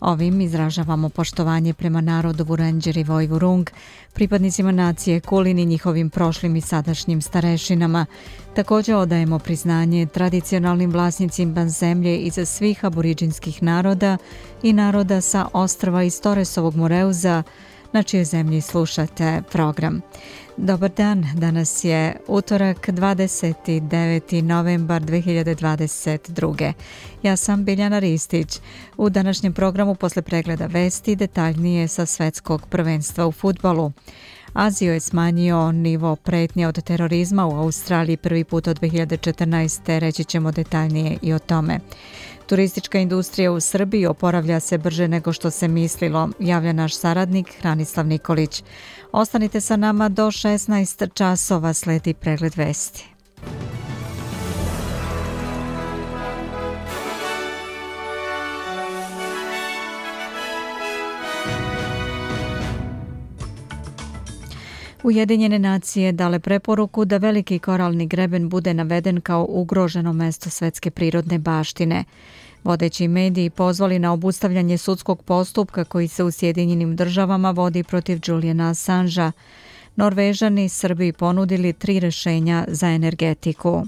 Ovim izražavamo poštovanje prema narodu Vurenđer i Vojvurung, pripadnicima nacije Kulin i njihovim prošlim i sadašnjim starešinama. Također odajemo priznanje tradicionalnim vlasnicima zemlje iza svih aboriđinskih naroda i naroda sa ostrava iz Toresovog Moreuza, na čijoj zemlji slušate program. Dobar dan, danas je utorak 29. novembar 2022. Ja sam Biljana Ristić. U današnjem programu posle pregleda vesti detaljnije sa svetskog prvenstva u futbolu. Azio je smanjio nivo pretnje od terorizma u Australiji prvi put od 2014. Reći ćemo detaljnije i o tome. Turistička industrija u Srbiji oporavlja se brže nego što se mislilo, javlja naš saradnik Hranislav Nikolić. Ostanite sa nama do 16 časova sledi pregled vesti. Ujedinjene nacije dale preporuku da veliki koralni greben bude naveden kao ugroženo mesto svetske prirodne baštine. Vodeći mediji pozvali na obustavljanje sudskog postupka koji se u Sjedinjenim državama vodi protiv Julijana Assangea. Norvežani Srbiji ponudili tri rešenja za energetiku.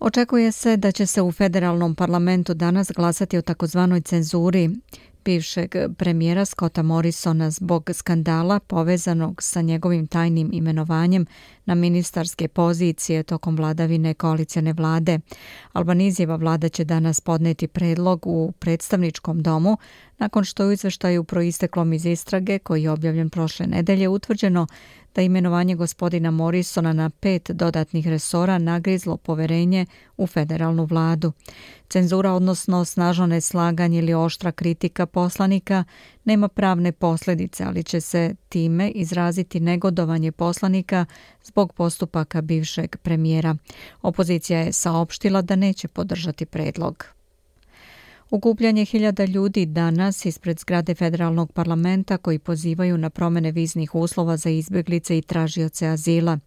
Očekuje se da će se u federalnom parlamentu danas glasati o takozvanoj cenzuri bivšeg premijera Scotta Morrisona zbog skandala povezanog sa njegovim tajnim imenovanjem na ministarske pozicije tokom vladavine koalicijane vlade. Albanizijeva vlada će danas podneti predlog u predstavničkom domu nakon što je u izveštaju proisteklom iz istrage koji je objavljen prošle nedelje utvrđeno da imenovanje gospodina Morrisona na pet dodatnih resora nagrizlo poverenje u federalnu vladu. Cenzura, odnosno snažno neslaganje ili oštra kritika poslanika, nema pravne posljedice, ali će se time izraziti negodovanje poslanika zbog postupaka bivšeg premijera. Opozicija je saopštila da neće podržati predlog. Ukupljanje hiljada ljudi danas ispred zgrade federalnog parlamenta koji pozivaju na promene viznih uslova za izbjeglice i tražioce azila.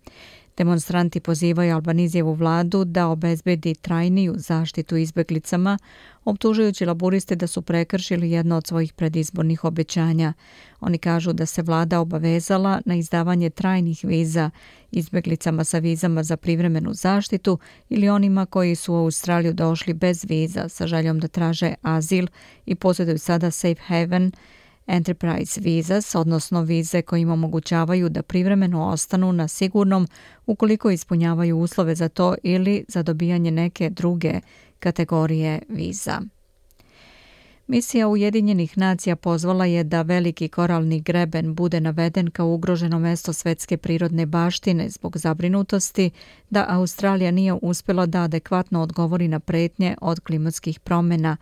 Demonstranti pozivaju Albanizijevu vladu da obezbedi trajniju zaštitu izbeglicama, optužujući laburiste da su prekršili jedno od svojih predizbornih obećanja. Oni kažu da se vlada obavezala na izdavanje trajnih viza izbeglicama sa vizama za privremenu zaštitu ili onima koji su u Australiju došli bez viza sa željom da traže azil i posjeduju sada safe haven, Enterprise Visas, odnosno vize koje im omogućavaju da privremeno ostanu na sigurnom ukoliko ispunjavaju uslove za to ili za dobijanje neke druge kategorije viza. Misija Ujedinjenih nacija pozvala je da veliki koralni greben bude naveden kao ugroženo mesto svetske prirodne baštine zbog zabrinutosti da Australija nije uspjela da adekvatno odgovori na pretnje od klimatskih promjena,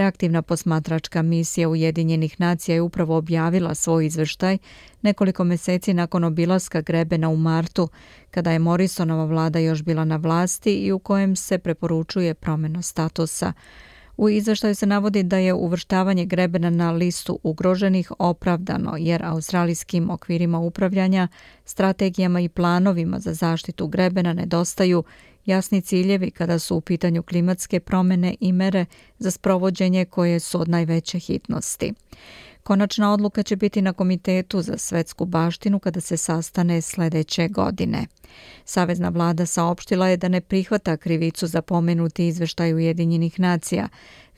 Reaktivna posmatračka misija Ujedinjenih nacija je upravo objavila svoj izveštaj nekoliko meseci nakon obilaska Grebena u martu, kada je Morrisonova vlada još bila na vlasti i u kojem se preporučuje promjeno statusa. U izveštaju se navodi da je uvrštavanje Grebena na listu ugroženih opravdano, jer australijskim okvirima upravljanja, strategijama i planovima za zaštitu Grebena nedostaju jasni ciljevi kada su u pitanju klimatske promjene i mere za sprovođenje koje su od najveće hitnosti. Konačna odluka će biti na Komitetu za svetsku baštinu kada se sastane sljedeće godine. Savezna vlada saopštila je da ne prihvata krivicu za pomenuti izveštaj Ujedinjenih nacija.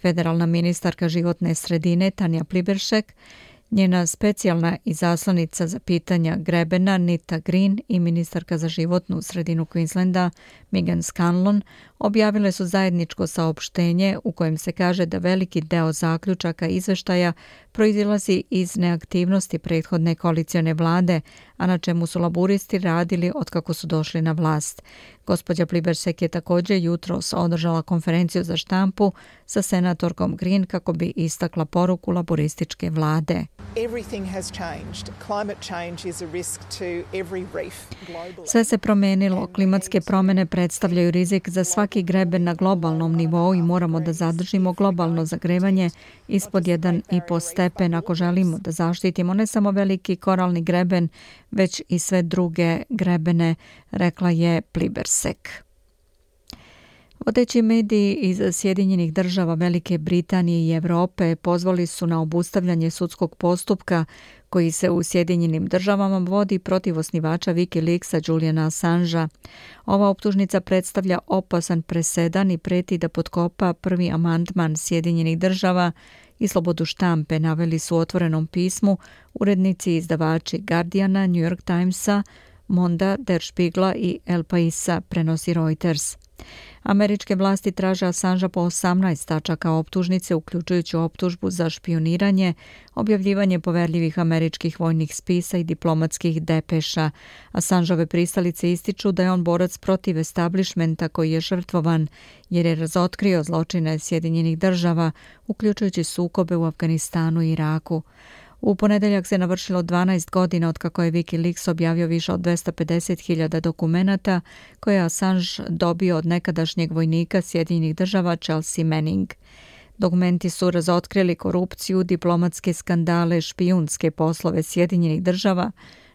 Federalna ministarka životne sredine Tanja Pliberšek Njena specijalna izaslanica za pitanja Grebena Nita Green i ministarka za životnu sredinu Queenslanda Megan Scanlon objavile su zajedničko saopštenje u kojem se kaže da veliki deo zaključaka izveštaja proizilazi iz neaktivnosti prethodne koalicione vlade, a na čemu su laburisti radili od kako su došli na vlast. Gospođa Plibersek je također jutros održala konferenciju za štampu sa senatorkom Green kako bi istakla poruku laborističke vlade. Sve se promenilo. Klimatske promene predstavljaju rizik za svaki greben na globalnom nivou i moramo da zadržimo globalno zagrevanje ispod 1,5 stepen ako želimo da zaštitimo ne samo veliki koralni greben, već i sve druge grebene, rekla je Plibersek. Vodeći mediji iz Sjedinjenih država Velike Britanije i Evrope pozvali su na obustavljanje sudskog postupka koji se u Sjedinjenim državama vodi protiv osnivača Wikileaksa Juliana Assangea. Ova optužnica predstavlja opasan presedan i preti da podkopa prvi amandman Sjedinjenih država i slobodu štampe naveli su u otvorenom pismu urednici i izdavači Guardiana, New York Timesa, Monda, Der Spiegla i El Paisa prenosi Reuters. Američke vlasti traže Assange po 18 tačaka optužnice, uključujući optužbu za špioniranje, objavljivanje poverljivih američkih vojnih spisa i diplomatskih depeša. Assangeove pristalice ističu da je on borac protiv establishmenta koji je žrtvovan jer je razotkrio zločine Sjedinjenih država, uključujući sukobe u Afganistanu i Iraku. U ponedeljak se navršilo 12 godina od kako je Wikileaks objavio više od 250.000 dokumenata koje je Assange dobio od nekadašnjeg vojnika Sjedinjenih država Chelsea Manning. Dokumenti su razotkrili korupciju, diplomatske skandale, špijunske poslove Sjedinjenih država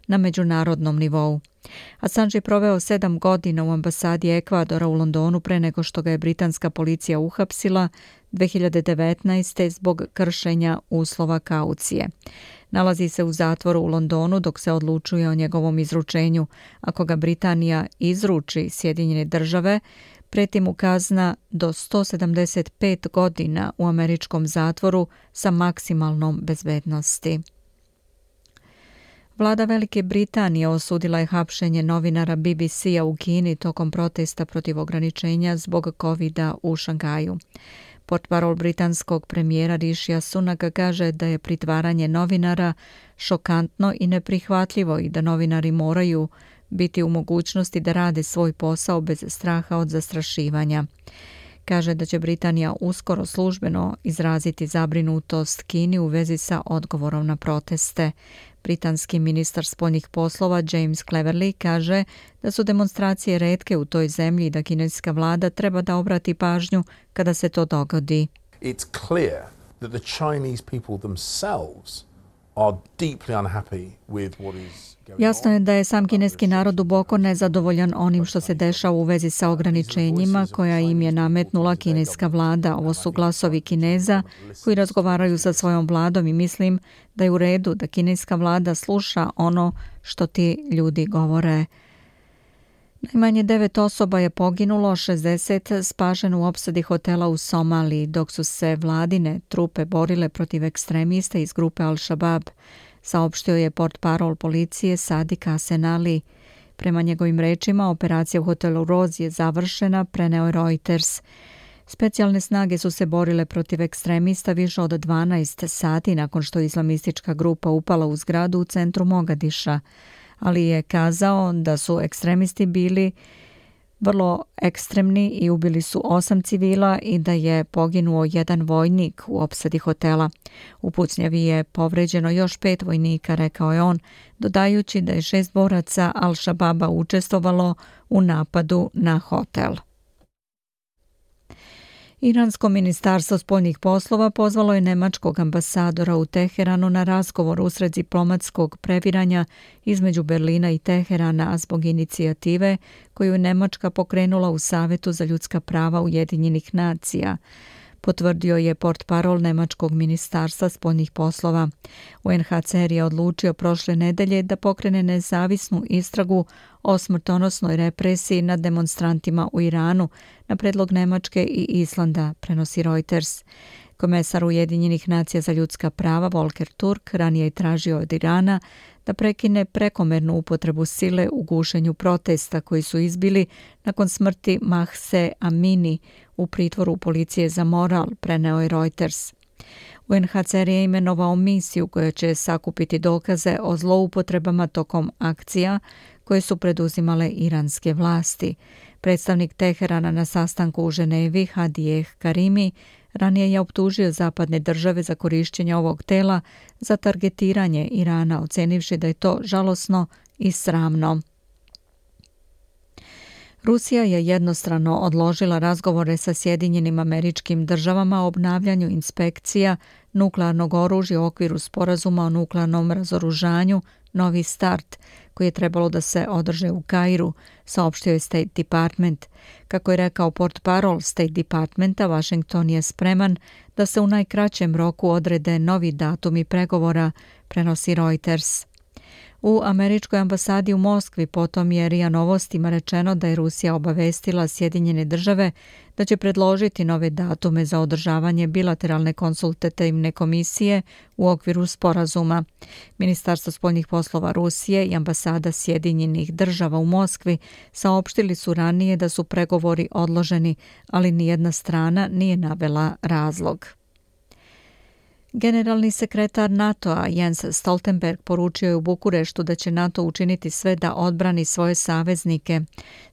na međunarodnom nivou. Assange je proveo sedam godina u ambasadi Ekvadora u Londonu pre nego što ga je britanska policija uhapsila 2019. zbog kršenja uslova kaucije. Nalazi se u zatvoru u Londonu dok se odlučuje o njegovom izručenju. Ako ga Britanija izruči Sjedinjene države, preti mu kazna do 175 godina u američkom zatvoru sa maksimalnom bezbednosti. Vlada Velike Britanije osudila je hapšenje novinara BBC-a u Kini tokom protesta protiv ograničenja zbog covid u Šangaju. Portparol britanskog premijera Rišija Sunaka kaže da je pritvaranje novinara šokantno i neprihvatljivo i da novinari moraju biti u mogućnosti da rade svoj posao bez straha od zastrašivanja. Kaže da će Britanija uskoro službeno izraziti zabrinutost Kini u vezi sa odgovorom na proteste. Britanski ministar spoljnih poslova James Cleverly kaže da su demonstracije redke u toj zemlji i da kineska vlada treba da obrati pažnju kada se to dogodi. It's clear that the Chinese people themselves Jasno je da je sam kineski narod duboko nezadovoljan onim što se dešava u vezi sa ograničenjima koja im je nametnula kineska vlada. Ovo su glasovi kineza koji razgovaraju sa svojom vladom i mislim da je u redu da kineska vlada sluša ono što ti ljudi govore. Najmanje devet osoba je poginulo, 60 spažen u opsadi hotela u Somaliji, dok su se vladine trupe borile protiv ekstremista iz grupe Al-Shabaab saopštio je port parol policije Sadik Asenali. Prema njegovim rečima, operacija u hotelu Roz je završena, preneo Reuters. Specijalne snage su se borile protiv ekstremista više od 12 sati nakon što je islamistička grupa upala u zgradu u centru Mogadiša, ali je kazao da su ekstremisti bili vrlo ekstremni i ubili su osam civila i da je poginuo jedan vojnik u opsadi hotela. U pucnjavi je povređeno još pet vojnika, rekao je on, dodajući da je šest boraca Al-Shababa učestovalo u napadu na hotel. Iransko ministarstvo spoljnih poslova pozvalo je nemačkog ambasadora u Teheranu na razgovor usred diplomatskog previranja između Berlina i Teherana zbog inicijative koju je Nemačka pokrenula u Savetu za ljudska prava Ujedinjenih nacija potvrdio je port parol Nemačkog ministarstva spoljnih poslova. UNHCR je odlučio prošle nedelje da pokrene nezavisnu istragu o smrtonosnoj represiji nad demonstrantima u Iranu na predlog Nemačke i Islanda, prenosi Reuters. Komesar Ujedinjenih nacija za ljudska prava Volker Turk ranije je tražio od Irana da prekine prekomernu upotrebu sile u gušenju protesta koji su izbili nakon smrti Mahse Amini u pritvoru policije za moral, preneo je Reuters. UNHCR je imenovao misiju koja će sakupiti dokaze o zloupotrebama tokom akcija koje su preduzimale iranske vlasti. Predstavnik Teherana na sastanku u Ženevi, Hadijeh Karimi, ranije je optužio zapadne države za korišćenje ovog tela za targetiranje Irana, ocenivši da je to žalosno i sramno. Rusija je jednostrano odložila razgovore sa Sjedinjenim američkim državama o obnavljanju inspekcija nuklearnog oružja u okviru sporazuma o nuklearnom razoružanju Novi start, koji je trebalo da se održe u Kairu, saopštio je State Department. Kako je rekao port parol State Departmenta, Washington je spreman da se u najkraćem roku odrede novi datumi pregovora, prenosi Reuters. U američkoj ambasadi u Moskvi potom je Rija Novostima rečeno da je Rusija obavestila Sjedinjene države da će predložiti nove datume za održavanje bilateralne konsultativne komisije u okviru sporazuma. Ministarstvo spoljnih poslova Rusije i ambasada Sjedinjenih država u Moskvi saopštili su ranije da su pregovori odloženi, ali nijedna strana nije navela razlog. Generalni sekretar NATO-a Jens Stoltenberg poručio je u Bukureštu da će NATO učiniti sve da odbrani svoje saveznike.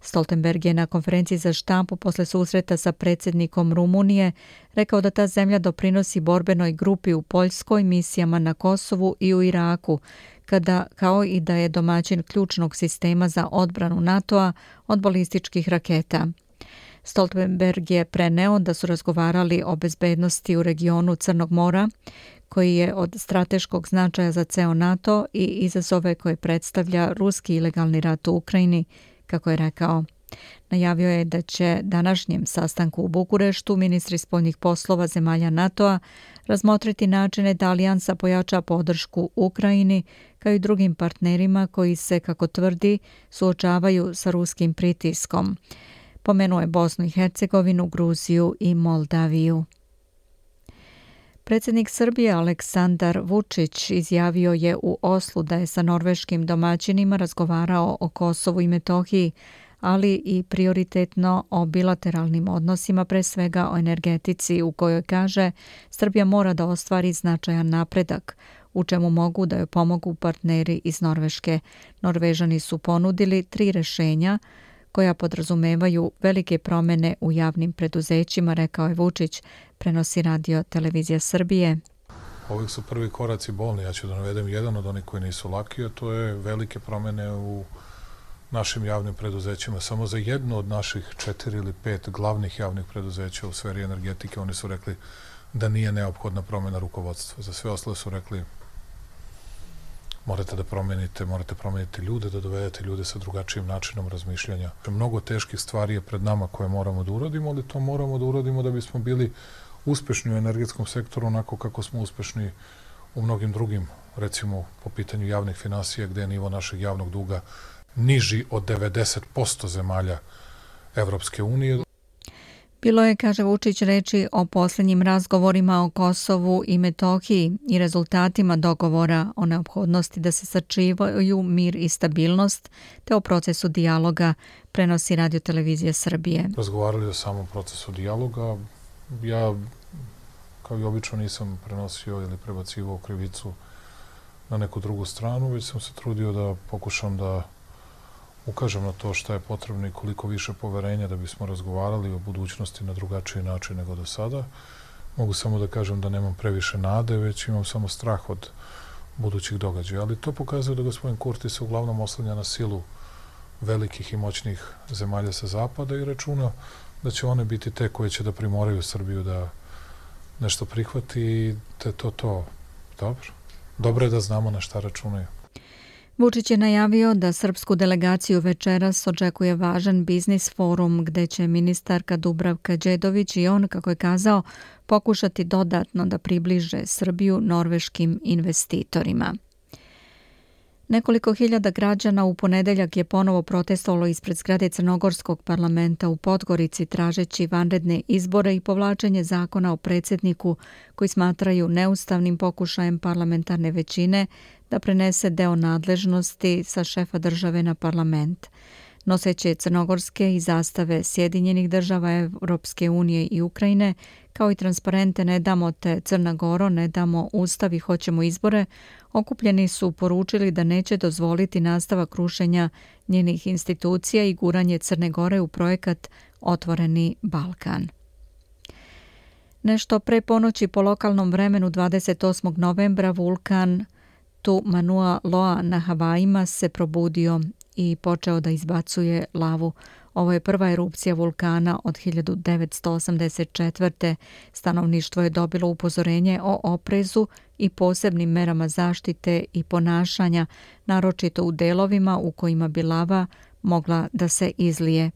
Stoltenberg je na konferenciji za štampu posle susreta sa predsjednikom Rumunije rekao da ta zemlja doprinosi borbenoj grupi u Poljskoj, misijama na Kosovu i u Iraku, kada kao i da je domaćin ključnog sistema za odbranu NATO-a od balističkih raketa. Stoltenberg je preneo da su razgovarali o bezbednosti u regionu Crnog mora, koji je od strateškog značaja za ceo NATO i izazove koje predstavlja ruski ilegalni rat u Ukrajini, kako je rekao. Najavio je da će današnjem sastanku u Bukureštu ministri spoljnih poslova zemalja NATO-a razmotriti načine da alijansa pojača podršku Ukrajini kao i drugim partnerima koji se, kako tvrdi, suočavaju sa ruskim pritiskom. Pomenuo je Bosnu i Hercegovinu, Gruziju i Moldaviju. Predsjednik Srbije Aleksandar Vučić izjavio je u Oslu da je sa norveškim domaćinima razgovarao o Kosovu i Metohiji, ali i prioritetno o bilateralnim odnosima, pre svega o energetici u kojoj kaže Srbija mora da ostvari značajan napredak, u čemu mogu da joj pomogu partneri iz Norveške. Norvežani su ponudili tri rešenja koja podrazumevaju velike promene u javnim preduzećima, rekao je Vučić, prenosi radio Televizija Srbije. Ovih su prvi koraci bolni, ja ću da navedem jedan od onih koji nisu laki, a to je velike promene u našim javnim preduzećima. Samo za jedno od naših četiri ili pet glavnih javnih preduzeća u sferi energetike oni su rekli da nije neophodna promjena rukovodstva. Za sve ostale su rekli morate da promenite, morate promeniti ljude, da dovedete ljude sa drugačijim načinom razmišljanja. Mnogo teških stvari je pred nama koje moramo da uradimo, ali to moramo da uradimo da bismo bili uspešni u energetskom sektoru onako kako smo uspešni u mnogim drugim, recimo po pitanju javnih finansija, gde je nivo našeg javnog duga niži od 90% zemalja Evropske unije. Bilo je, kaže Vučić, reči o posljednjim razgovorima o Kosovu i Metohiji i rezultatima dogovora o neophodnosti da se sačivaju mir i stabilnost te o procesu dijaloga prenosi Radio Televizija Srbije. Razgovarali o samom procesu dijaloga. Ja, kao i obično, nisam prenosio ili prebacivao krivicu na neku drugu stranu, već sam se trudio da pokušam da ukažem na to što je potrebno i koliko više poverenja da bismo razgovarali o budućnosti na drugačiji način nego do sada. Mogu samo da kažem da nemam previše nade, već imam samo strah od budućih događaja. Ali to pokazuje da gospodin Kurti se uglavnom oslanja na silu velikih i moćnih zemalja sa zapada i računa da će one biti te koje će da primoraju Srbiju da nešto prihvati i te to to. Dobro. Dobro je da znamo na šta računaju. Vučić je najavio da srpsku delegaciju večeras očekuje važan biznis forum gde će ministarka Dubravka Đedović i on, kako je kazao, pokušati dodatno da približe Srbiju norveškim investitorima. Nekoliko hiljada građana u ponedeljak je ponovo protestovalo ispred zgrade Crnogorskog parlamenta u Podgorici tražeći vanredne izbore i povlačenje zakona o predsjedniku koji smatraju neustavnim pokušajem parlamentarne većine da prenese deo nadležnosti sa šefa države na parlament. Noseće crnogorske i zastave Sjedinjenih država Europske unije i Ukrajine, kao i transparente Ne damo te Crna Goro, ne damo ustav i hoćemo izbore, okupljeni su poručili da neće dozvoliti nastavak rušenja njenih institucija i guranje Crne Gore u projekat Otvoreni Balkan. Nešto pre ponoći po lokalnom vremenu 28. novembra vulkan Tu Manua Loa na Havajima se probudio i počeo da izbacuje lavu. Ovo je prva erupcija vulkana od 1984. Stanovništvo je dobilo upozorenje o oprezu i posebnim merama zaštite i ponašanja, naročito u delovima u kojima bi lava mogla da se izlije.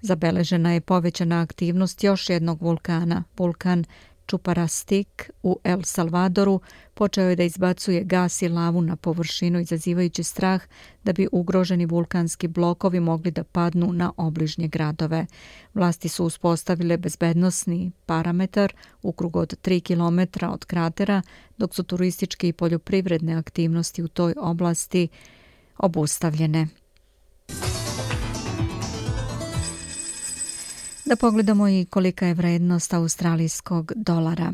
Zabeležena je povećana aktivnost još jednog vulkana, vulkan Čuparastik u El Salvadoru počeo je da izbacuje gas i lavu na površinu izazivajući strah da bi ugroženi vulkanski blokovi mogli da padnu na obližnje gradove. Vlasti su uspostavile bezbednostni parametar u krugu od 3 km od kratera, dok su turističke i poljoprivredne aktivnosti u toj oblasti obustavljene. Da pogledamo i kolika je vrednost australijskog dolara.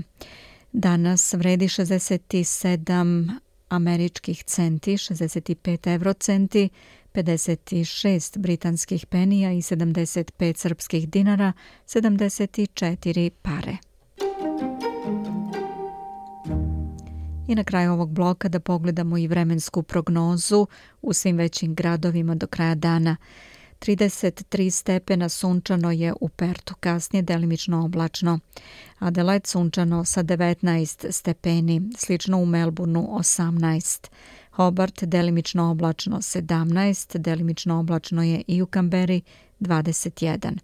Danas vredi 67 američkih centi, 65 eurocenti, 56 britanskih penija i 75 srpskih dinara, 74 pare. I na kraju ovog bloka da pogledamo i vremensku prognozu u svim većim gradovima do kraja dana. 33 stepena sunčano je u Pertu, kasnije delimično oblačno. Adelaide sunčano sa 19 stepeni, slično u Melbourneu 18. Hobart delimično oblačno 17, delimično oblačno je i u Kamberi 21.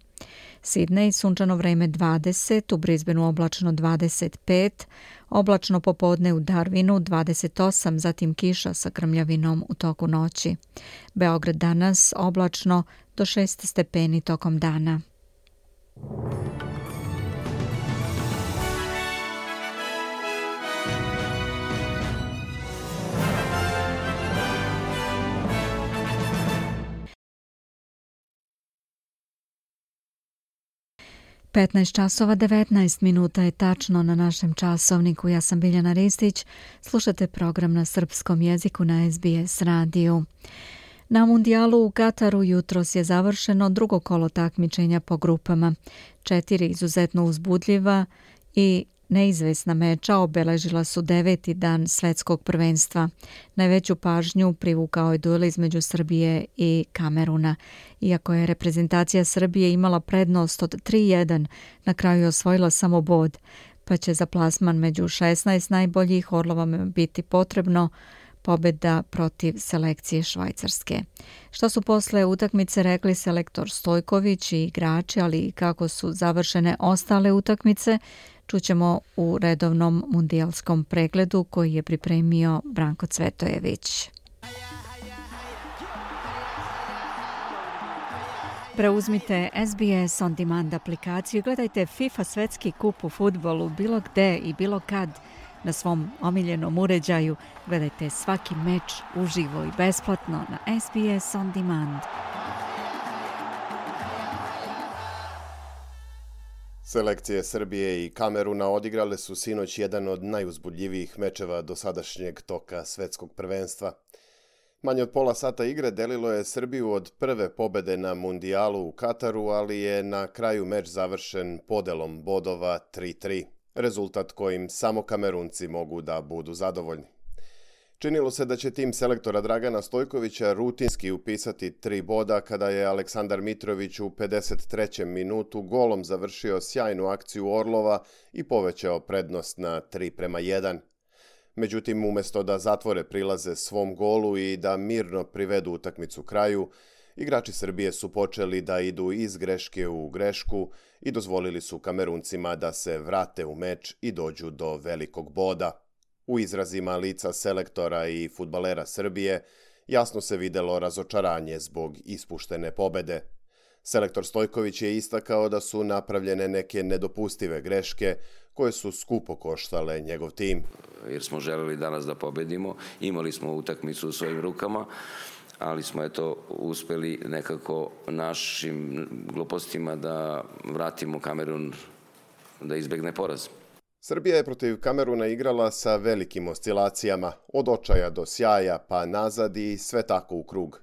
Sidney sunčano vreme 20, u Brisbaneu oblačno 25, oblačno popodne u Darwinu 28, zatim kiša sa krmljavinom u toku noći. Beograd danas oblačno do 6 stepeni tokom dana. 15 časova 19 minuta je tačno na našem časovniku. Ja sam Biljana Ristić. Slušate program na srpskom jeziku na SBS radiju. Na mundijalu u Kataru jutros je završeno drugo kolo takmičenja po grupama. Četiri izuzetno uzbudljiva i neizvesna meča obeležila su deveti dan svetskog prvenstva. Najveću pažnju privukao je duel između Srbije i Kameruna. Iako je reprezentacija Srbije imala prednost od 3-1, na kraju je osvojila samo bod, pa će za plasman među 16 najboljih Orlovama biti potrebno pobjeda protiv selekcije Švajcarske. Što su posle utakmice rekli selektor Stojković i igrači, ali i kako su završene ostale utakmice, čućemo u redovnom mundijalskom pregledu koji je pripremio Branko Cvetojević. Preuzmite SBS On Demand aplikaciju i gledajte FIFA svetski kup u futbolu bilo gde i bilo kad na svom omiljenom uređaju. Gledajte svaki meč uživo i besplatno na SBS On Demand. Selekcije Srbije i Kameruna odigrale su sinoć jedan od najuzbudljivijih mečeva do sadašnjeg toka svetskog prvenstva. Manje od pola sata igre delilo je Srbiju od prve pobede na mundijalu u Kataru, ali je na kraju meč završen podelom bodova 3-3 rezultat kojim samo kamerunci mogu da budu zadovoljni. Činilo se da će tim selektora Dragana Stojkovića rutinski upisati tri boda kada je Aleksandar Mitrović u 53. minutu golom završio sjajnu akciju Orlova i povećao prednost na 3 prema 1. Međutim, umjesto da zatvore prilaze svom golu i da mirno privedu utakmicu kraju, igrači Srbije su počeli da idu iz greške u grešku i dozvolili su kameruncima da se vrate u meč i dođu do velikog boda. U izrazima lica selektora i futbalera Srbije, Jasno se videlo razočaranje zbog ispuštene pobede. Selektor Stojković je istakao da su napravljene neke nedopustive greške koje su skupo koštale njegov tim. Jer smo želeli danas da pobedimo, imali smo utakmicu u svojim rukama, ali smo eto uspeli nekako našim glupostima da vratimo Kamerun da izbegne poraz. Srbija je protiv Kameruna igrala sa velikim oscilacijama, od očaja do sjaja, pa nazad i sve tako u krug.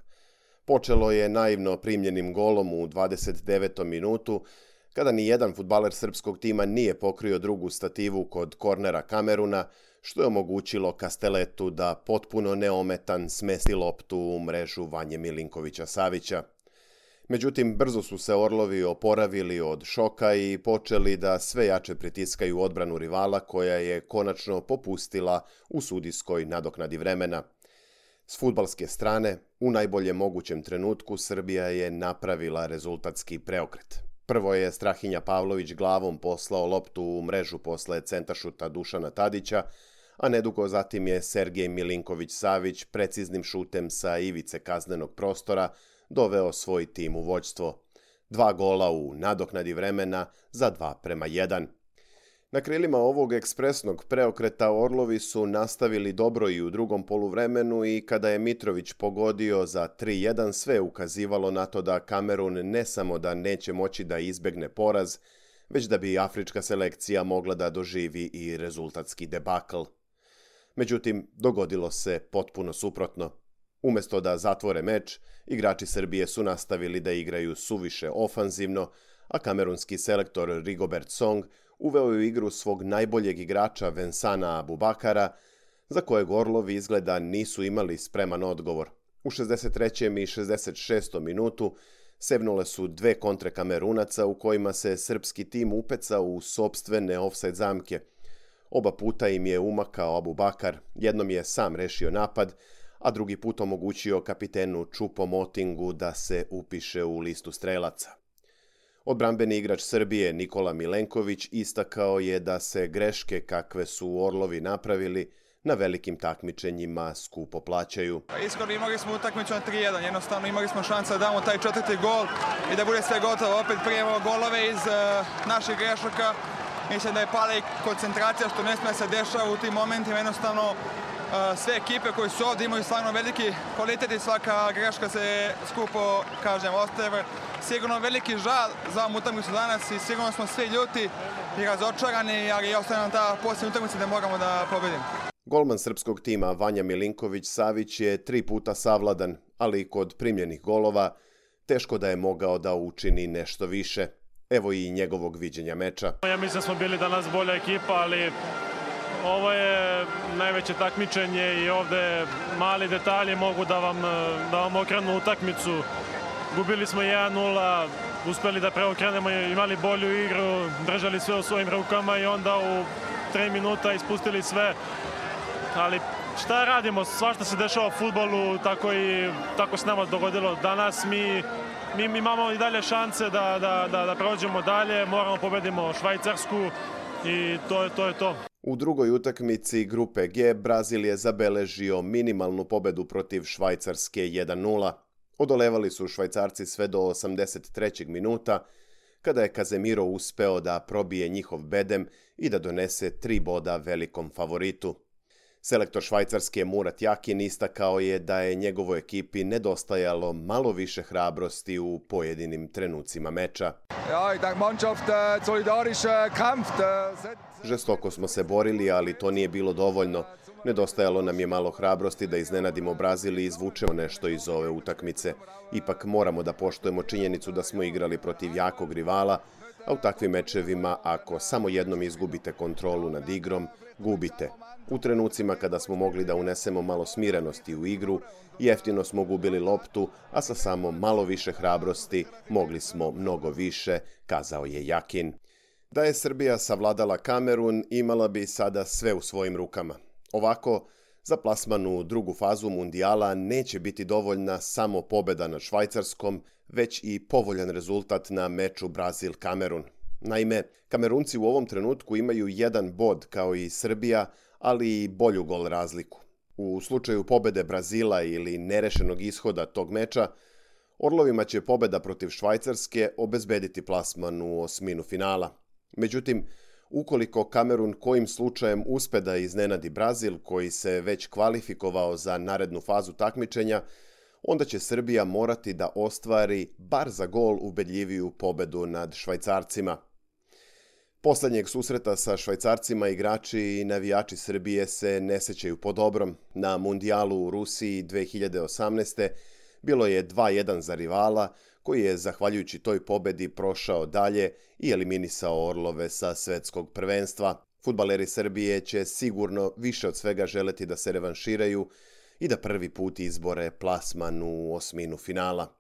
Počelo je naivno primljenim golom u 29. minutu, kada ni jedan futbaler srpskog tima nije pokrio drugu stativu kod kornera Kameruna, što je omogućilo Kasteletu da potpuno neometan smesti loptu u mrežu Vanje Milinkovića-Savića. Međutim, brzo su se Orlovi oporavili od šoka i počeli da sve jače pritiskaju odbranu rivala koja je konačno popustila u sudijskoj nadoknadi vremena. S futbalske strane, u najboljem mogućem trenutku, Srbija je napravila rezultatski preokret. Prvo je Strahinja Pavlović glavom poslao loptu u mrežu posle centašuta Dušana Tadića, a nedugo zatim je Sergej Milinković-Savić preciznim šutem sa ivice kaznenog prostora doveo svoj tim u vođstvo. Dva gola u nadoknadi vremena za dva prema jedan. Na krilima ovog ekspresnog preokreta Orlovi su nastavili dobro i u drugom poluvremenu i kada je Mitrović pogodio za 3-1 sve ukazivalo na to da Kamerun ne samo da neće moći da izbegne poraz, već da bi afrička selekcija mogla da doživi i rezultatski debakl. Međutim, dogodilo se potpuno suprotno. Umesto da zatvore meč, igrači Srbije su nastavili da igraju suviše ofanzivno, a kamerunski selektor Rigobert Song uveo je u igru svog najboljeg igrača Vensana Abubakara, za kojeg Orlovi izgleda nisu imali spreman odgovor. U 63. i 66. minutu sevnule su dve kontre kamerunaca u kojima se srpski tim upecao u sobstvene offside zamke. Oba puta im je umakao Abubakar, jednom je sam rešio napad, a drugi put omogućio kapitenu Čupo Motingu da se upiše u listu strelaca. Odbrambeni igrač Srbije Nikola Milenković istakao je da se greške kakve su Orlovi napravili na velikim takmičenjima skupo plaćaju. Pa iskreno imali smo utakmicu na 3-1, jednostavno imali smo šansa da damo taj četvrti gol i da bude sve gotovo. Opet prijemo golove iz uh, naših grešaka. Mislim da je pala i koncentracija što ne smije se dešava u tim momentima. Jednostavno e, sve ekipe koji su ovdje imaju stvarno veliki kvalitet i svaka greška se skupo, kažem, ostaje. Sigurno veliki žal za ovom utakmicu danas i sigurno smo svi ljuti i razočarani, ali ostaje nam ta posljednja utakmica da moramo da pobedimo. Golman srpskog tima Vanja Milinković-Savić je tri puta savladan, ali kod primljenih golova teško da je mogao da učini nešto više. Evo i njegovog viđenja meča. Ja mislim da smo bili danas bolja ekipa, ali Ovo je najveće takmičenje i ovde mali detalji mogu da vam, da vam okrenu utakmicu. Gubili smo 1-0, uspeli da preokrenemo, imali bolju igru, držali sve u svojim rukama i onda u 3 minuta ispustili sve. Ali šta radimo? Svašta se dešava u futbolu, tako, i, tako se nama dogodilo danas. Mi, mi imamo i dalje šanse da, da, da, da prođemo dalje, moramo pobedimo Švajcarsku i to je to. Je to. U drugoj utakmici grupe G Brazil je zabeležio minimalnu pobedu protiv Švajcarske 1-0. Odolevali su Švajcarci sve do 83. minuta, kada je Kazemiro uspeo da probije njihov bedem i da donese tri boda velikom favoritu. Selektor švajcarske Murat Jakin istakao je da je njegovoj ekipi nedostajalo malo više hrabrosti u pojedinim trenucima meča. Kämpft. Äh, Žestoko smo se borili, ali to nije bilo dovoljno. Nedostajalo nam je malo hrabrosti da iznenadimo Brazil i izvučemo nešto iz ove utakmice. Ipak moramo da poštojemo činjenicu da smo igrali protiv jakog rivala, a u takvim mečevima, ako samo jednom izgubite kontrolu nad igrom, gubite. U trenucima kada smo mogli da unesemo malo smirenosti u igru, jeftino smo gubili loptu, a sa samo malo više hrabrosti mogli smo mnogo više, kazao je Jakin. Da je Srbija savladala Kamerun, imala bi sada sve u svojim rukama. Ovako, za plasman u drugu fazu mundijala neće biti dovoljna samo pobeda na Švajcarskom, već i povoljan rezultat na meču Brazil-Kamerun. Naime, Kamerunci u ovom trenutku imaju jedan bod kao i Srbija, ali i bolju gol razliku. U slučaju pobede Brazila ili nerešenog ishoda tog meča, Orlovima će pobeda protiv Švajcarske obezbediti plasman u osminu finala. Međutim, ukoliko Kamerun kojim slučajem uspe da iznenadi Brazil, koji se već kvalifikovao za narednu fazu takmičenja, onda će Srbija morati da ostvari bar za gol ubedljiviju pobedu nad Švajcarcima. Poslednjeg susreta sa Švajcarcima igrači i navijači Srbije se ne sećaju po dobrom. Na mundijalu u Rusiji 2018. bilo je 2-1 za rivala, koji je, zahvaljujući toj pobedi, prošao dalje i eliminisao Orlove sa svetskog prvenstva. Futbaleri Srbije će sigurno više od svega želeti da se revanširaju i da prvi put izbore plasman u osminu finala.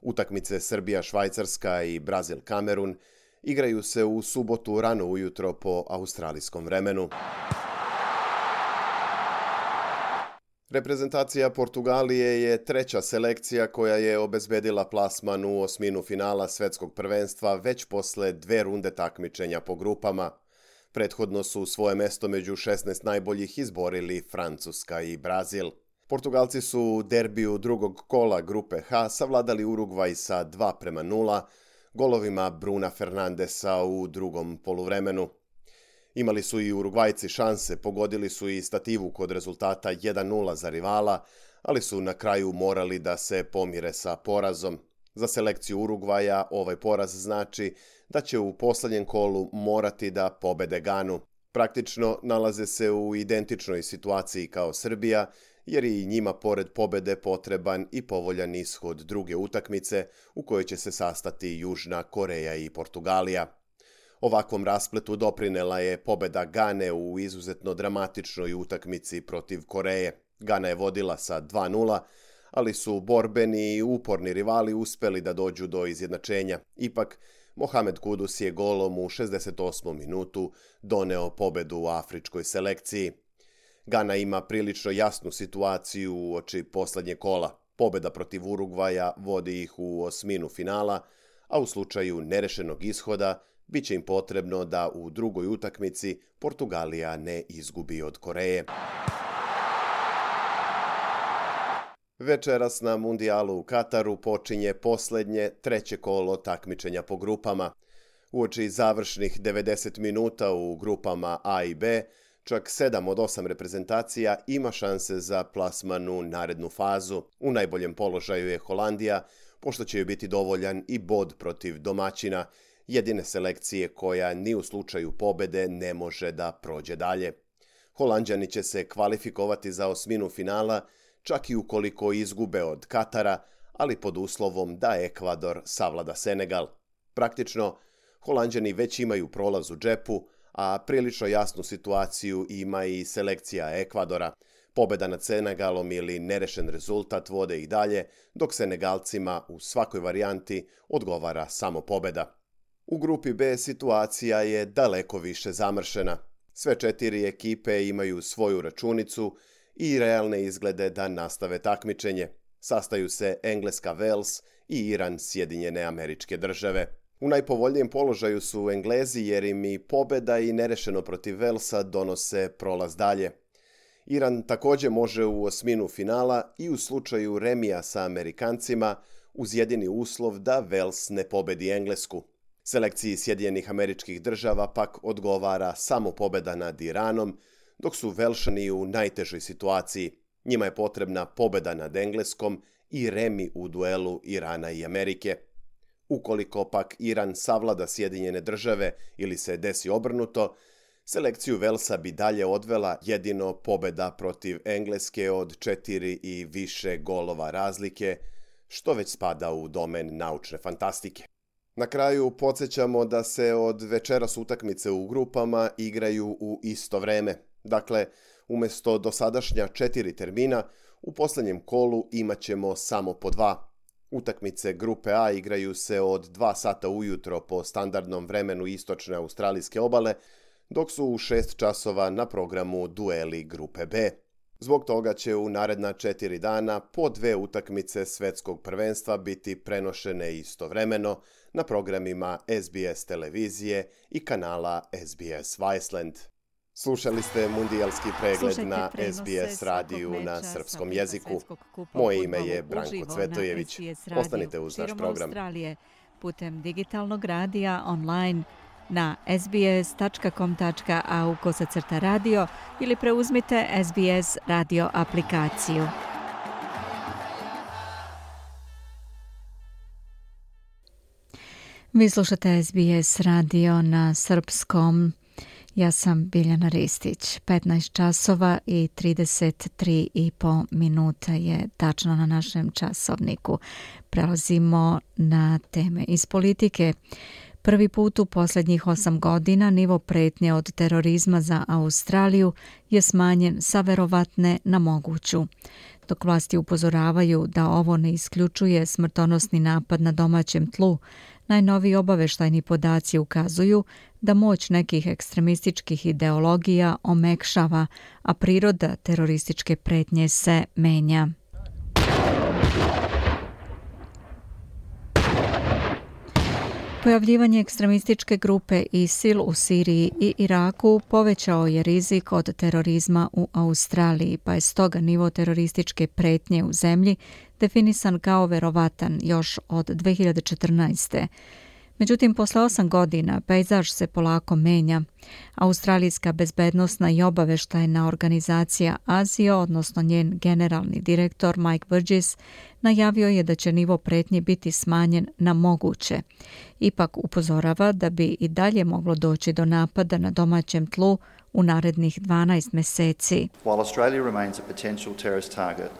Utakmice Srbija-Švajcarska i Brazil-Kamerun igraju se u subotu rano ujutro po australijskom vremenu. Reprezentacija Portugalije je treća selekcija koja je obezbedila plasman u osminu finala svetskog prvenstva već posle dve runde takmičenja po grupama. Prethodno su svoje mesto među 16 najboljih izborili Francuska i Brazil. Portugalci su u derbiju drugog kola grupe H savladali Urugvaj sa 2 prema 0, golovima Bruna Fernandesa u drugom poluvremenu. Imali su i Urugvajci šanse, pogodili su i stativu kod rezultata 1-0 za rivala, ali su na kraju morali da se pomire sa porazom. Za selekciju Urugvaja ovaj poraz znači da će u poslednjem kolu morati da pobede Ganu. Praktično nalaze se u identičnoj situaciji kao Srbija, jer je i njima pored pobede potreban i povoljan ishod druge utakmice u kojoj će se sastati Južna Koreja i Portugalija. Ovakvom raspletu doprinela je pobeda Gane u izuzetno dramatičnoj utakmici protiv Koreje. Gana je vodila sa 2-0, ali su borbeni i uporni rivali uspeli da dođu do izjednačenja. Ipak, Mohamed Kudus je golom u 68. minutu doneo pobedu u afričkoj selekciji. Gana ima prilično jasnu situaciju u oči poslednje kola. Pobeda protiv Urugvaja vodi ih u osminu finala, a u slučaju nerešenog ishoda bit će im potrebno da u drugoj utakmici Portugalija ne izgubi od Koreje. Večeras na mundijalu u Kataru počinje posljednje treće kolo takmičenja po grupama. Uoči završnih 90 minuta u grupama A i B, čak 7 od 8 reprezentacija ima šanse za plasman u narednu fazu. U najboljem položaju je Holandija, pošto će joj biti dovoljan i bod protiv domaćina, jedine selekcije koja ni u slučaju pobede ne može da prođe dalje. Holandjani će se kvalifikovati za osminu finala, čak i ukoliko izgube od Katara, ali pod uslovom da Ekvador savlada Senegal. Praktično, Holandjani već imaju prolaz u džepu, a prilično jasnu situaciju ima i selekcija Ekvadora. Pobeda nad Senegalom ili nerešen rezultat vode i dalje, dok Senegalcima u svakoj varijanti odgovara samo pobeda. U grupi B situacija je daleko više zamršena. Sve četiri ekipe imaju svoju računicu i realne izglede da nastave takmičenje. Sastaju se Engleska Wales i Iran Sjedinjene američke države. U najpovoljnijem položaju su Englezi jer im i pobeda i nerešeno protiv Velsa donose prolaz dalje. Iran također može u osminu finala i u slučaju remija sa Amerikancima uz jedini uslov da Vels ne pobedi Englesku. Selekciji Sjedinjenih američkih država pak odgovara samo pobeda nad Iranom, dok su Velšani u najtežoj situaciji. Njima je potrebna pobeda nad Engleskom i remi u duelu Irana i Amerike. Ukoliko pak Iran savlada Sjedinjene države ili se desi obrnuto, selekciju Velsa bi dalje odvela jedino pobeda protiv Engleske od četiri i više golova razlike, što već spada u domen naučne fantastike. Na kraju podsjećamo da se od večeras utakmice u grupama igraju u isto vreme. Dakle, umjesto dosadašnja četiri termina, u posljednjem kolu imat ćemo samo po dva. Utakmice grupe A igraju se od 2 sata ujutro po standardnom vremenu istočne australijske obale, dok su u 6 časova na programu dueli grupe B. Zbog toga će u naredna četiri dana po dve utakmice svetskog prvenstva biti prenošene istovremeno na programima SBS televizije i kanala SBS Viceland. Slušali ste mundijalski pregled na SBS radiju na srpskom jeziku. Moje ime je Branko Cvetojević. Ostanite uz naš program. Putem digitalnog radija online na sbs.com.au kosacrta radio ili preuzmite SBS radio aplikaciju. Vi slušate SBS radio na srpskom Ja sam Biljana Ristić. 15 časova i 33 i po minuta je tačno na našem časovniku. Prelazimo na teme iz politike. Prvi put u posljednjih osam godina nivo pretnje od terorizma za Australiju je smanjen sa verovatne na moguću. Dok vlasti upozoravaju da ovo ne isključuje smrtonosni napad na domaćem tlu, Najnoviji obaveštajni podaci ukazuju da moć nekih ekstremističkih ideologija omekšava, a priroda terorističke pretnje se menja. Pojavljivanje ekstremističke grupe ISIL u Siriji i Iraku povećao je rizik od terorizma u Australiji, pa je stoga nivo terorističke pretnje u zemlji definisan kao verovatan još od 2014. Međutim, posle osam godina pejzaž se polako menja. Australijska bezbednostna i obaveštajna organizacija Azio, odnosno njen generalni direktor Mike Burgess, najavio je da će nivo pretnje biti smanjen na moguće. Ipak upozorava da bi i dalje moglo doći do napada na domaćem tlu u narednih 12 meseci. While Australia remains a potential terrorist target,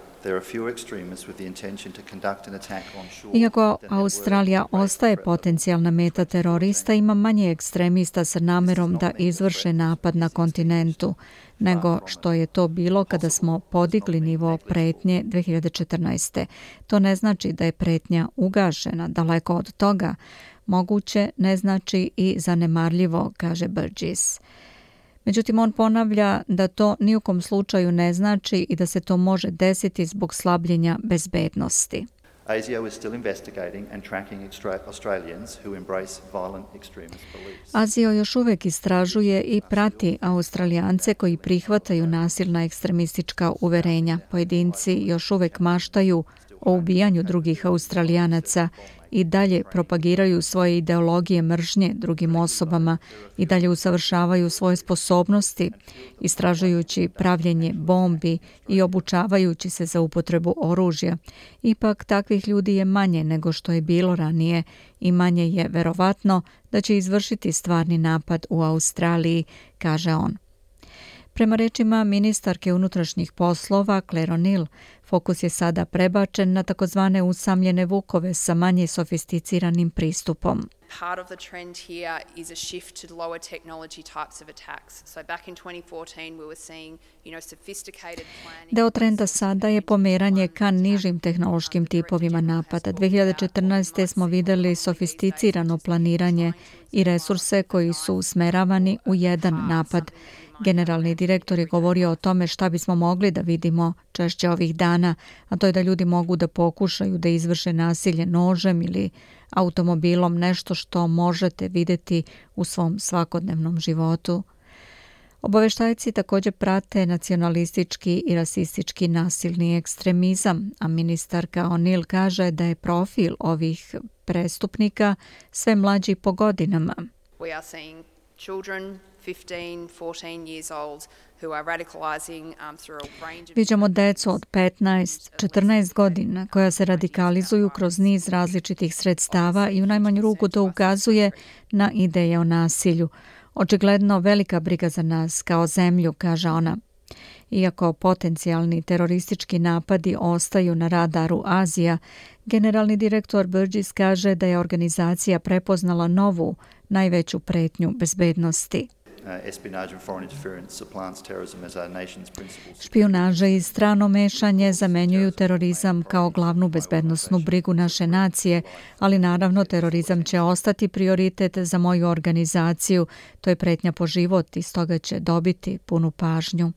Iako Australija ostaje potencijalna meta terorista, ima manje ekstremista sa namerom da izvrše napad na kontinentu nego što je to bilo kada smo podigli nivo pretnje 2014. To ne znači da je pretnja ugašena, daleko od toga. Moguće ne znači i zanemarljivo, kaže Burgess. Međutim, on ponavlja da to nijukom slučaju ne znači i da se to može desiti zbog slabljenja bezbednosti. ASIO is still investigating and tracking Australians who embrace violent extremist beliefs. ASIO još uvijek istražuje i prati Australijance koji prihvataju nasilna ekstremistička uverenja. Pojedinci još uvijek maštaju o ubijanju drugih Australijanaca i dalje propagiraju svoje ideologije mržnje drugim osobama i dalje usavršavaju svoje sposobnosti, istražujući pravljenje bombi i obučavajući se za upotrebu oružja. Ipak takvih ljudi je manje nego što je bilo ranije i manje je verovatno da će izvršiti stvarni napad u Australiji, kaže on. Prema rečima ministarke unutrašnjih poslova Claire O'Neill, fokus je sada prebačen na takozvane usamljene vukove sa manje sofisticiranim pristupom. Part of the trend here is a shift to lower technology types of attacks. So back in 2014 we were seeing, you know, sophisticated planning. Deo trenda sada je pomeranje ka nižim tehnološkim tipovima napada. 2014. smo videli sofisticirano planiranje i resurse koji su usmeravani u jedan napad. Generalni direktor je govorio o tome šta bismo mogli da vidimo češće ovih dana, a to je da ljudi mogu da pokušaju da izvrše nasilje nožem ili automobilom, nešto što možete videti u svom svakodnevnom životu. Obaveštajci također prate nacionalistički i rasistički nasilni ekstremizam, a ministarka O'Neill kaže da je profil ovih prestupnika sve mlađi po godinama. We are seeing children 15, 14 years old who are radicalizing um, through a range of... Viđamo decu od 15, 14 godina koja se radikalizuju kroz niz različitih sredstava i u najmanju ruku to ukazuje na ideje o nasilju. Očigledno velika briga za nas kao zemlju, kaže ona. Iako potencijalni teroristički napadi ostaju na radaru Azija, generalni direktor Burgess kaže da je organizacija prepoznala novu, najveću pretnju bezbednosti. Špionaža i strano mešanje zamenjuju terorizam kao glavnu bezbednostnu brigu naše nacije, ali naravno terorizam će ostati prioritet za moju organizaciju. To je pretnja po život i stoga će dobiti punu pažnju.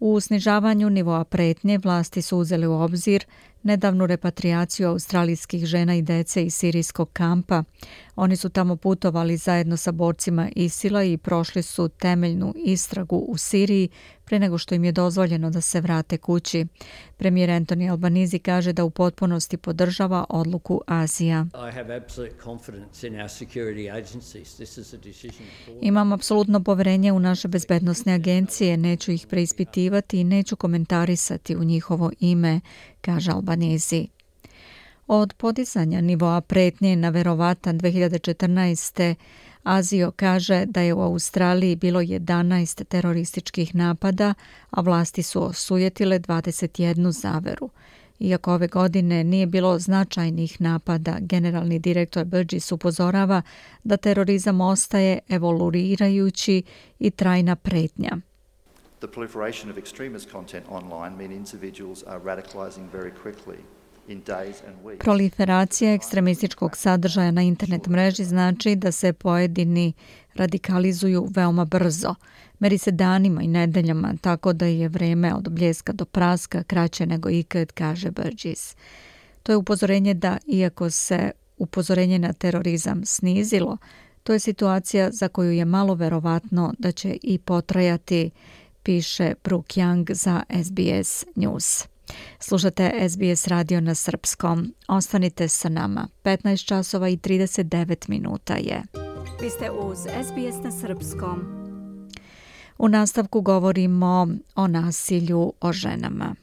U snižavanju nivoa pretnje vlasti su uzeli u obzir nedavnu repatriaciju australijskih žena i dece iz sirijskog kampa. Oni su tamo putovali zajedno sa borcima Isila i prošli su temeljnu istragu u Siriji pre nego što im je dozvoljeno da se vrate kući. Premijer Anthony Albanizi kaže da u potpunosti podržava odluku Azija. Imam apsolutno poverenje u naše bezbednostne agencije, neću ih preispitivati i neću komentarisati u njihovo ime, kaže Albanizi. Od podizanja nivoa pretnje na verovatan 2014. Azio kaže da je u Australiji bilo 11 terorističkih napada, a vlasti su osujetile 21 zaveru. Iako ove godine nije bilo značajnih napada, generalni direktor Burgess upozorava da terorizam ostaje evoluirajući i trajna pretnja. The proliferation of extremist content online mean individuals are radicalizing very quickly. Proliferacija ekstremističkog sadržaja na internet mreži znači da se pojedini radikalizuju veoma brzo. Meri se danima i nedeljama, tako da je vreme od bljeska do praska kraće nego ikad, kaže Burgess. To je upozorenje da, iako se upozorenje na terorizam snizilo, to je situacija za koju je malo verovatno da će i potrajati, piše Brooke Young za SBS News. Slušate SBS radio na srpskom. Ostanite sa nama. 15 časova i 39 minuta je. Vi ste uz SBS na srpskom. U nastavku govorimo o nasilju o ženama.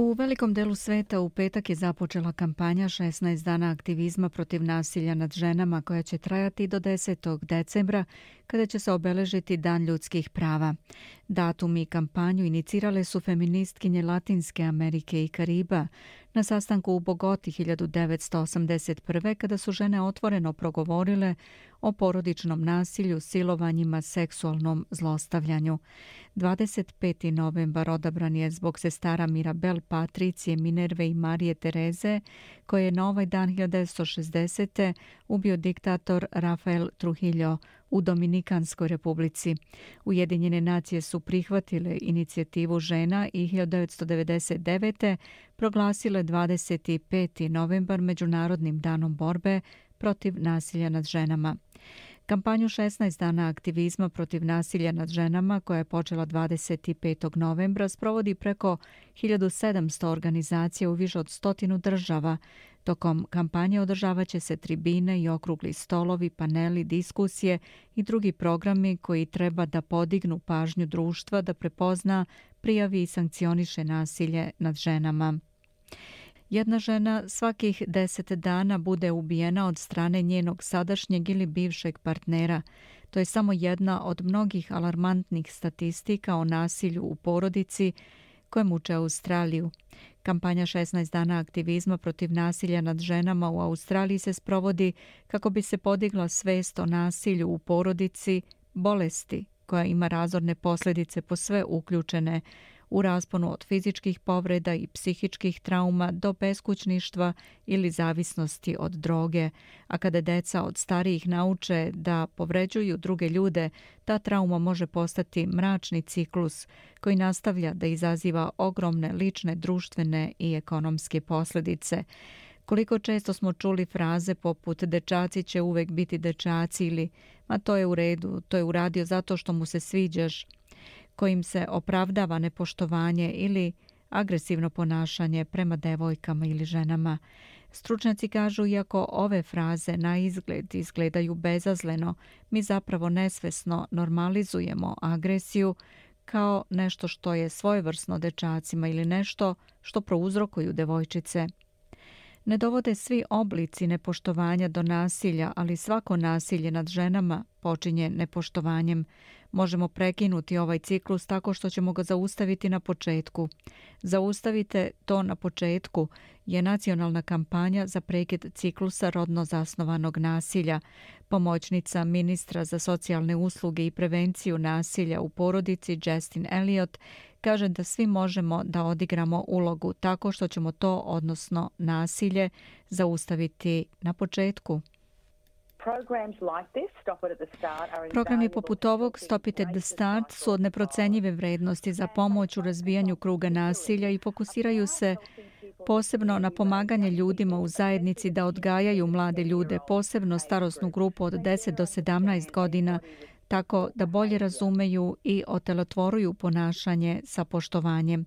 U velikom delu sveta u petak je započela kampanja 16 dana aktivizma protiv nasilja nad ženama koja će trajati do 10. decembra kada će se obeležiti Dan ljudskih prava. Datum i kampanju inicirale su feministkinje Latinske Amerike i Kariba na sastanku u Bogoti 1981. kada su žene otvoreno progovorile o porodičnom nasilju, silovanjima, seksualnom zlostavljanju. 25. novembar odabran je zbog sestara Mirabel Patricije, Minerve i Marije Tereze, koje je na ovaj dan 1960. ubio diktator Rafael Trujillo u Dominikanskoj republici. Ujedinjene nacije su prihvatile inicijativu žena i 1999. proglasile 25. novembar Međunarodnim danom borbe protiv nasilja nad ženama. Kampanju 16 dana aktivizma protiv nasilja nad ženama, koja je počela 25. novembra, sprovodi preko 1700 organizacija u više od stotinu država. Tokom kampanje održavat će se tribine i okrugli stolovi, paneli, diskusije i drugi programi koji treba da podignu pažnju društva da prepozna, prijavi i sankcioniše nasilje nad ženama. Jedna žena svakih deset dana bude ubijena od strane njenog sadašnjeg ili bivšeg partnera. To je samo jedna od mnogih alarmantnih statistika o nasilju u porodici koje muče Australiju. Kampanja 16 dana aktivizma protiv nasilja nad ženama u Australiji se sprovodi kako bi se podigla svest o nasilju u porodici, bolesti koja ima razorne posljedice po sve uključene u rasponu od fizičkih povreda i psihičkih trauma do beskućništva ili zavisnosti od droge, a kada deca od starijih nauče da povređuju druge ljude, ta trauma može postati mračni ciklus koji nastavlja da izaziva ogromne lične, društvene i ekonomske posljedice. Koliko često smo čuli fraze poput dečaci će uvek biti dečaci ili ma to je u redu, to je uradio zato što mu se sviđaš, kojim se opravdava nepoštovanje ili agresivno ponašanje prema devojkama ili ženama. Stručnjaci kažu, iako ove fraze na izgled izgledaju bezazleno, mi zapravo nesvesno normalizujemo agresiju kao nešto što je svojevrsno dečacima ili nešto što prouzrokuju devojčice. Ne dovode svi oblici nepoštovanja do nasilja, ali svako nasilje nad ženama počinje nepoštovanjem možemo prekinuti ovaj ciklus tako što ćemo ga zaustaviti na početku. Zaustavite to na početku je nacionalna kampanja za prekid ciklusa rodno zasnovanog nasilja. Pomoćnica ministra za socijalne usluge i prevenciju nasilja u porodici Justin Elliot kaže da svi možemo da odigramo ulogu tako što ćemo to, odnosno nasilje, zaustaviti na početku. Programi poput ovog Stop It at the Start su od neprocenjive vrednosti za pomoć u razbijanju kruga nasilja i fokusiraju se posebno na pomaganje ljudima u zajednici da odgajaju mlade ljude, posebno starosnu grupu od 10 do 17 godina, tako da bolje razumeju i otelotvoruju ponašanje sa poštovanjem.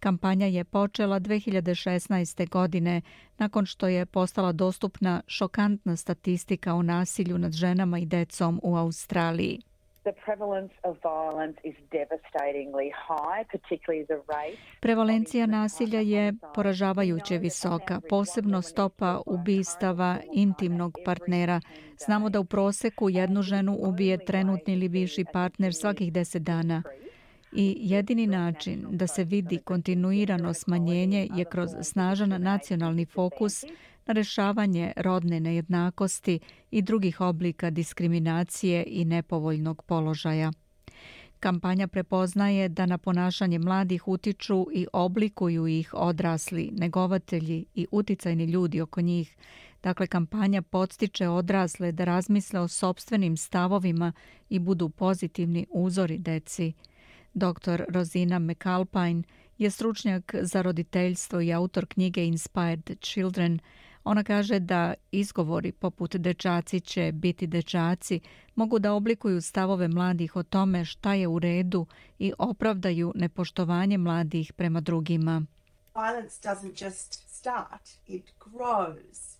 Kampanja je počela 2016. godine nakon što je postala dostupna šokantna statistika o nasilju nad ženama i decom u Australiji. Prevalencija nasilja je poražavajuće visoka, posebno stopa ubistava intimnog partnera. Znamo da u proseku jednu ženu ubije trenutni ili bivši partner svakih deset dana. I jedini način da se vidi kontinuirano smanjenje je kroz snažan nacionalni fokus na rešavanje rodne nejednakosti i drugih oblika diskriminacije i nepovoljnog položaja. Kampanja prepoznaje da na ponašanje mladih utiču i oblikuju ih odrasli, negovatelji i uticajni ljudi oko njih. Dakle, kampanja podstiče odrasle da razmisle o sobstvenim stavovima i budu pozitivni uzori deci. Dr. Rozina McAlpine je stručnjak za roditeljstvo i autor knjige Inspired Children – Ona kaže da izgovori poput dečaci će biti dečaci mogu da oblikuju stavove mladih o tome šta je u redu i opravdaju nepoštovanje mladih prema drugima. Violence doesn't just start, it grows.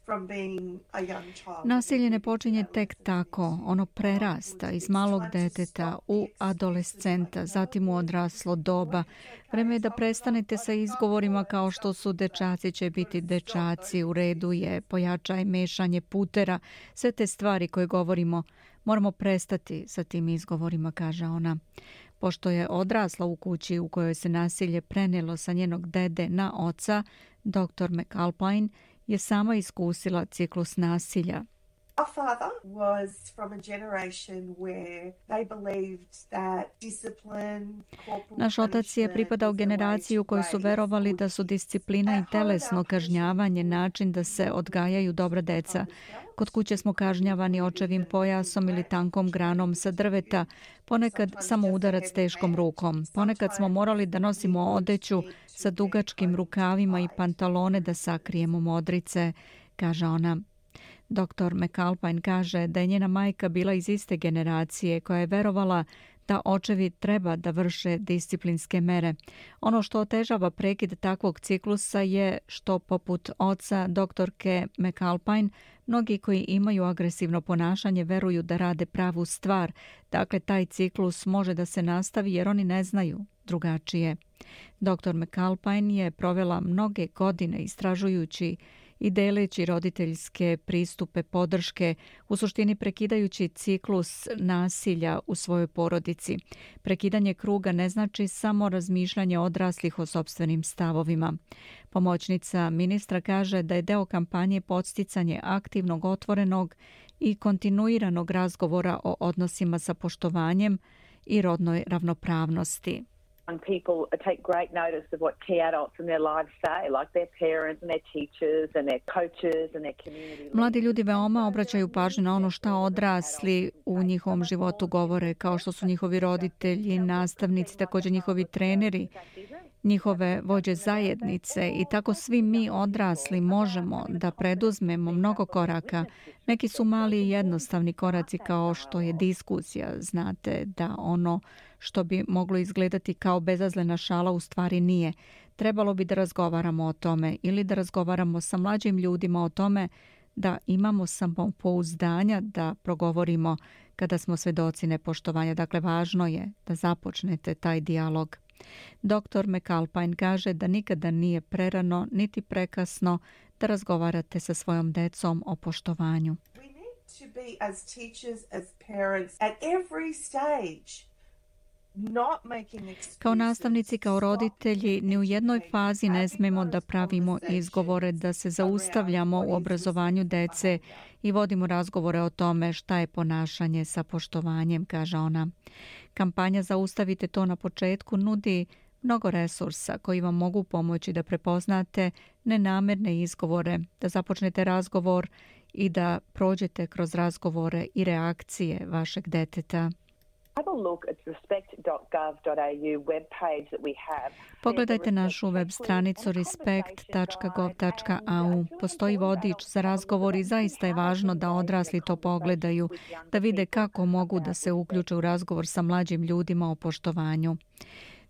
Nasilje ne počinje tek tako, ono prerasta iz malog deteta u adolescenta, zatim u odraslo doba. Vreme je da prestanete sa izgovorima kao što su dečaci će biti dečaci, u redu je pojačaj mešanje putera, sve te stvari koje govorimo, moramo prestati sa tim izgovorima, kaže ona. Pošto je odrasla u kući u kojoj se nasilje prenelo sa njenog dede na oca, dr. McAlpine je sama iskusila ciklus nasilja. Our father was from a generation where they believed that discipline, Naš otac je pripadao generaciji u kojoj su verovali da su disciplina i telesno kažnjavanje način da se odgajaju dobra deca. Kod kuće smo kažnjavani očevim pojasom ili tankom granom sa drveta, ponekad samo udarac teškom rukom. Ponekad smo morali da nosimo odeću sa dugačkim rukavima i pantalone da sakrijemo modrice, kaže ona. Dr. McAlpine kaže da je njena majka bila iz iste generacije koja je verovala da očevi treba da vrše disciplinske mere. Ono što otežava prekid takvog ciklusa je što poput oca doktorke McAlpine, mnogi koji imaju agresivno ponašanje veruju da rade pravu stvar. Dakle, taj ciklus može da se nastavi jer oni ne znaju drugačije. Dr. McAlpine je provela mnoge godine istražujući i deleći roditeljske pristupe podrške, u suštini prekidajući ciklus nasilja u svojoj porodici. Prekidanje kruga ne znači samo razmišljanje odraslih o sobstvenim stavovima. Pomoćnica ministra kaže da je deo kampanje podsticanje aktivnog, otvorenog i kontinuiranog razgovora o odnosima sa poštovanjem i rodnoj ravnopravnosti young people take great notice of what key adults in their lives say, like their parents and their teachers and their coaches and their community. Mladi ljudi veoma obraćaju pažnju na ono šta odrasli u njihovom životu govore, kao što su njihovi roditelji, nastavnici, također njihovi treneri njihove vođe zajednice i tako svi mi odrasli možemo da preduzmemo mnogo koraka. Neki su mali i jednostavni koraci kao što je diskusija. Znate da ono što bi moglo izgledati kao bezazlena šala u stvari nije. Trebalo bi da razgovaramo o tome ili da razgovaramo sa mlađim ljudima o tome da imamo samopouzdanja da progovorimo kada smo svedoci nepoštovanja. Dakle, važno je da započnete taj dijalog. Dr. McAlpine kaže da nikada nije prerano niti prekasno da razgovarate sa svojom decom o poštovanju. We need to be as teachers, as parents, at every stage Kao nastavnici, kao roditelji, ni u jednoj fazi ne smemo da pravimo izgovore da se zaustavljamo u obrazovanju dece i vodimo razgovore o tome šta je ponašanje sa poštovanjem, kaže ona. Kampanja Zaustavite to na početku nudi mnogo resursa koji vam mogu pomoći da prepoznate nenamerne izgovore, da započnete razgovor i da prođete kroz razgovore i reakcije vašeg deteta. Pogledajte našu web stranicu respect.gov.au. Postoji vodič za razgovor i zaista je važno da odrasli to pogledaju, da vide kako mogu da se uključe u razgovor sa mlađim ljudima o poštovanju.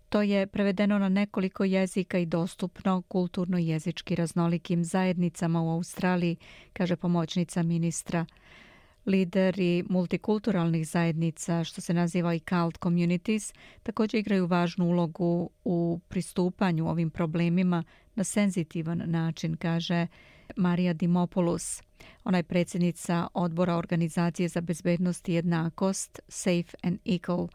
To je prevedeno na nekoliko jezika i dostupno kulturno-jezički raznolikim zajednicama u Australiji, kaže pomoćnica ministra lideri multikulturalnih zajednica, što se naziva i cult communities, također igraju važnu ulogu u pristupanju ovim problemima na senzitivan način, kaže Marija Dimopoulos. Ona je predsjednica odbora Organizacije za bezbednost i jednakost Safe and Equal,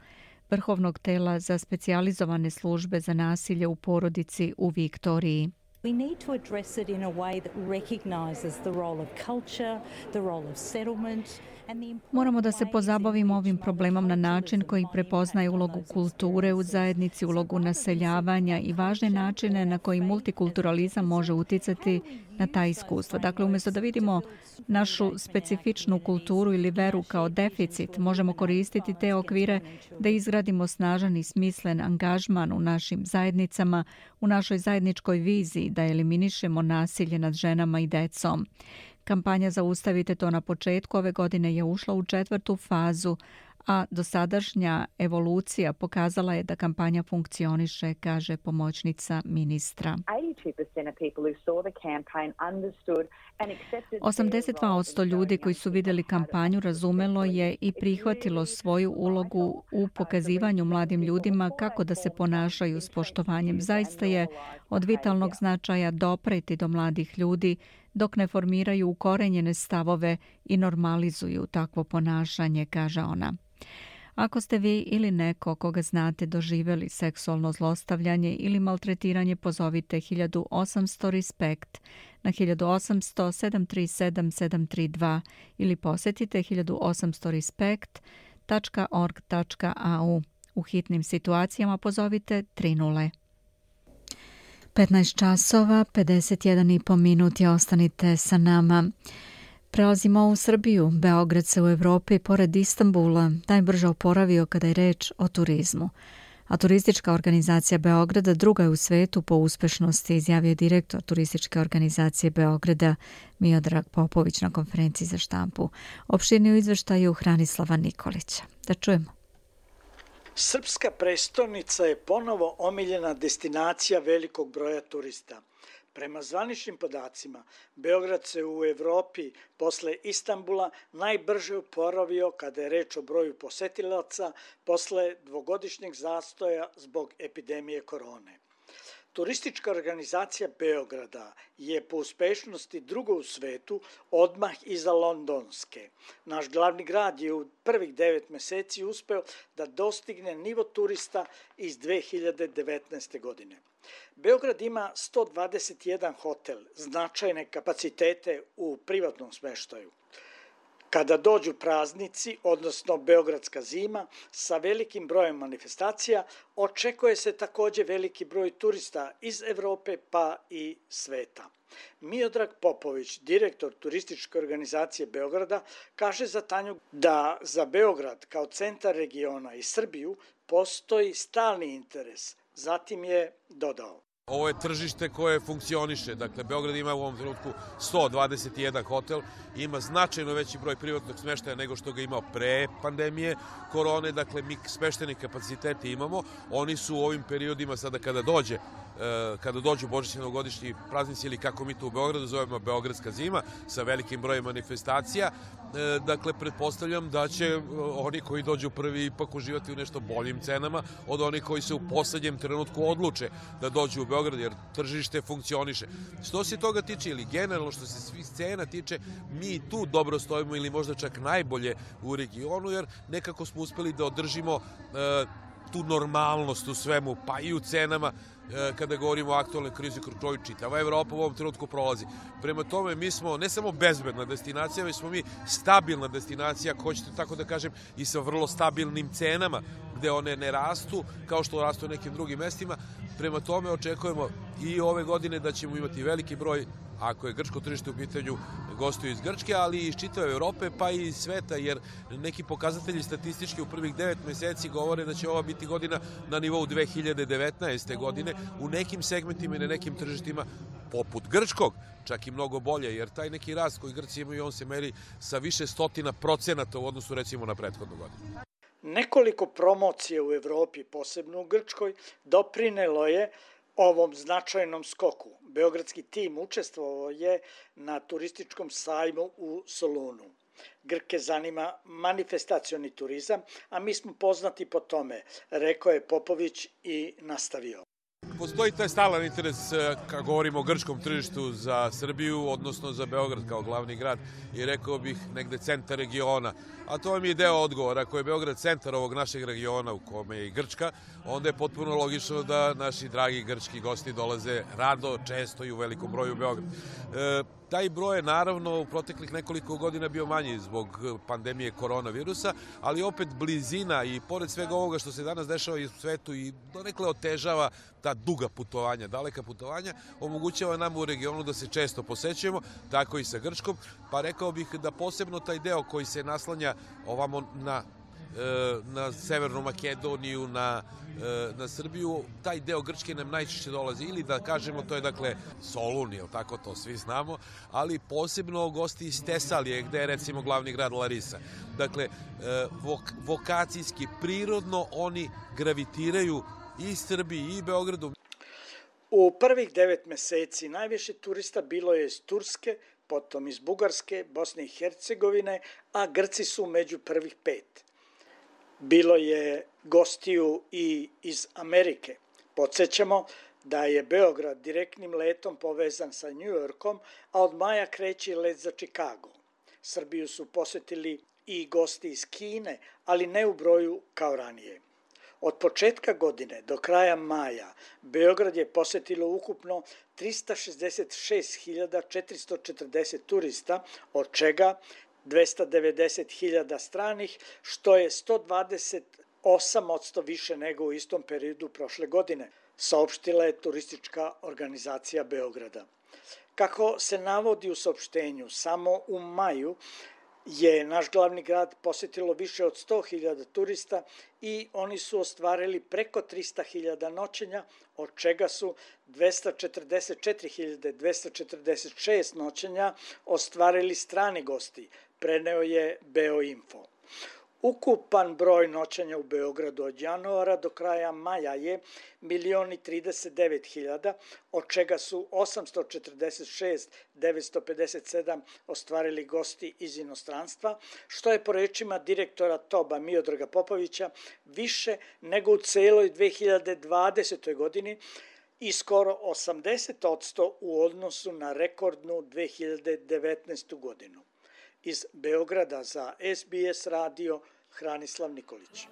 vrhovnog tela za specijalizovane službe za nasilje u porodici u Viktoriji. We need to address it in a way that recognizes the role of culture, the role of settlement Moramo da se pozabavimo ovim problemom na način koji prepoznaje ulogu kulture u zajednici, ulogu naseljavanja i važne načine na koji multikulturalizam može uticati na ta iskustva. Dakle, umjesto da vidimo našu specifičnu kulturu ili veru kao deficit, možemo koristiti te okvire da izgradimo snažan i smislen angažman u našim zajednicama, u našoj zajedničkoj viziji da eliminišemo nasilje nad ženama i decom. Kampanja Zaustavite to na početku ove godine je ušla u četvrtu fazu, a dosadašnja evolucija pokazala je da kampanja funkcioniše, kaže pomoćnica ministra. 82% ljudi koji su vidjeli kampanju razumelo je i prihvatilo svoju ulogu u pokazivanju mladim ljudima kako da se ponašaju s poštovanjem. Zaista je od vitalnog značaja dopreti do mladih ljudi dok ne formiraju ukorenjene stavove i normalizuju takvo ponašanje, kaže ona. Ako ste vi ili neko koga znate doživjeli seksualno zlostavljanje ili maltretiranje, pozovite 1800 Respekt na 1800 737 732 ili posjetite 1800 respekt.org.au. U hitnim situacijama pozovite 30. 15 časova, 51 i po minuti, ostanite sa nama. Prelazimo u Srbiju. Beograd se u Evropi, pored Istanbula, najbrže oporavio kada je reč o turizmu. A turistička organizacija Beograda druga je u svetu po uspešnosti, izjavio direktor turističke organizacije Beograda Miodrag Popović na konferenciji za štampu. Opširni u izveštaju Hranislava Nikolića. Da čujemo. Srpska prestonica je ponovo omiljena destinacija velikog broja turista. Prema zvaničnim podacima, Beograd se u Evropi posle Istambula najbrže uporavio kada je reč o broju posetilaca posle dvogodišnjeg zastoja zbog epidemije korone. Turistička organizacija Beograda je po uspešnosti drugo u svetu odmah iza londonske. Naš glavni grad je u prvih devet meseci uspeo da dostigne nivo turista iz 2019. godine. Beograd ima 121 hotel, značajne kapacitete u privatnom smeštaju. Kada dođu praznici, odnosno Beogradska zima, sa velikim brojem manifestacija, očekuje se takođe veliki broj turista iz Evrope pa i sveta. Miodrag Popović, direktor turističke organizacije Beograda, kaže za Tanju da za Beograd kao centar regiona i Srbiju postoji stalni interes. Zatim je dodao. Ovo je tržište koje funkcioniše. Dakle, Beograd ima u ovom trenutku 121 hotel, ima značajno veći broj privatnog smeštaja nego što ga imao pre pandemije korone. Dakle, mi smešteni kapaciteti imamo. Oni su u ovim periodima sada kada dođe E, kada dođu božićni novogodišnji praznici ili kako mi to u Beogradu zovemo Beogradska zima sa velikim brojem manifestacija. E, dakle, pretpostavljam da će e, oni koji dođu prvi ipak uživati u nešto boljim cenama od onih koji se u poslednjem trenutku odluče da dođu u Beograd jer tržište funkcioniše. Što se toga tiče ili generalno što se svi cena tiče, mi tu dobro stojimo ili možda čak najbolje u regionu jer nekako smo uspeli da održimo tu normalnost u svemu, pa i u cenama, E, kada govorimo o aktualnoj krizi kroz koju čitava Evropa u ovom trenutku prolazi. Prema tome, mi smo ne samo bezbedna destinacija, već smo mi stabilna destinacija, ako hoćete tako da kažem, i sa vrlo stabilnim cenama, gde one ne rastu, kao što rastu u nekim drugim mestima, Prema tome očekujemo i ove godine da ćemo imati veliki broj ako je grčko tržište u pitanju gostuju iz Grčke, ali i iz čitave Europe, pa i iz sveta, jer neki pokazatelji statistički u prvih devet meseci govore da će ova biti godina na nivou 2019. godine Dakle, u nekim segmentima i na nekim tržištima poput Grčkog, čak i mnogo bolje, jer taj neki rast koji Grci imaju, on se meri sa više stotina procenata u odnosu recimo na prethodnu godinu. Nekoliko promocije u Evropi, posebno u Grčkoj, doprinelo je ovom značajnom skoku. Beogradski tim učestvovao je na turističkom sajmu u Solunu. Grke zanima manifestacioni turizam, a mi smo poznati po tome, rekao je Popović i nastavio. Postoji taj stalan interes eh, kad govorimo o grčkom tržištu za Srbiju, odnosno za Beograd kao glavni grad i rekao bih negde centar regiona. A to mi je deo odgovora. Ako je Beograd centar ovog našeg regiona u kome je i Grčka, onda je potpuno logično da naši dragi grčki gosti dolaze rado, često i u velikom broju u Beograd. E, taj broj je naravno u proteklih nekoliko godina bio manji zbog pandemije koronavirusa, ali opet blizina i pored svega ovoga što se danas dešava i u svetu i donekle otežava ta duga putovanja, daleka putovanja, omogućava nam u regionu da se često posećujemo, tako i sa Grčkom, pa rekao bih da posebno taj deo koji se naslanja ovamo na e, na Severnu Makedoniju, na, e, na Srbiju, taj deo Grčke nam najčešće dolazi. Ili da kažemo, to je dakle Solun, je tako to svi znamo, ali posebno gosti iz Tesalije, gde je recimo glavni grad Larisa. Dakle, e, vok, vokacijski, prirodno oni gravitiraju i Srbiji i Beogradu. U prvih devet meseci najviše turista bilo je iz Turske, potom iz Bugarske, Bosne i Hercegovine, a Grci su među prvih pet. Bilo je gostiju i iz Amerike. Podsećamo da je Beograd direktnim letom povezan sa New Yorkom, a od maja kreće let za Chicago. Srbiju su posetili i gosti iz Kine, ali ne u broju kao ranije. Od početka godine do kraja maja Beograd je posetilo ukupno 366.440 turista, od čega 290.000 stranih, što je 128% više nego u istom periodu prošle godine, saopštila je turistička organizacija Beograda. Kako se navodi u saopštenju, samo u maju je naš glavni grad posjetilo više od 100.000 turista i oni su ostvarili preko 300.000 noćenja, od čega su 244.246 noćenja ostvarili strani gosti, preneo je Beoinfo. Ukupan broj noćenja u Beogradu od januara do kraja maja je 1.039.000, od čega su 846.957 ostvarili gosti iz inostranstva, što je po rečima direktora Toba Miodraga Popovića više nego u celoj 2020. godini i skoro 80% u odnosu na rekordnu 2019. godinu. Iz Beograda za SBS radio Hranislav Nikolić.